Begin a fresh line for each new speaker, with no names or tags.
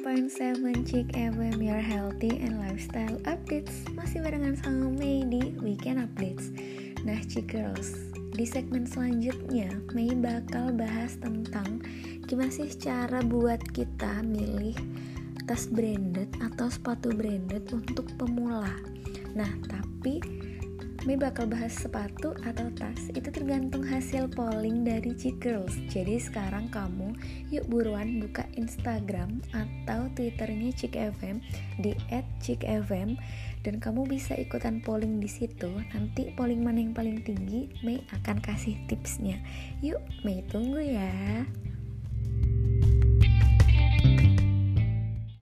107 Chick FM Your Healthy and Lifestyle Updates. Masih barengan sama Mei di Weekend Updates. Nah Chick Girls, di segmen selanjutnya Mei bakal bahas tentang Gimana sih cara buat kita milih tas branded atau sepatu branded untuk pemula. Nah tapi Mei bakal bahas sepatu atau tas itu tergantung hasil polling dari Chick Girls. Jadi sekarang kamu yuk buruan buka Instagram atau Twitternya Chick FM di @chickfm dan kamu bisa ikutan polling di situ. Nanti polling mana yang paling tinggi, Mei akan kasih tipsnya. Yuk, Mei tunggu ya.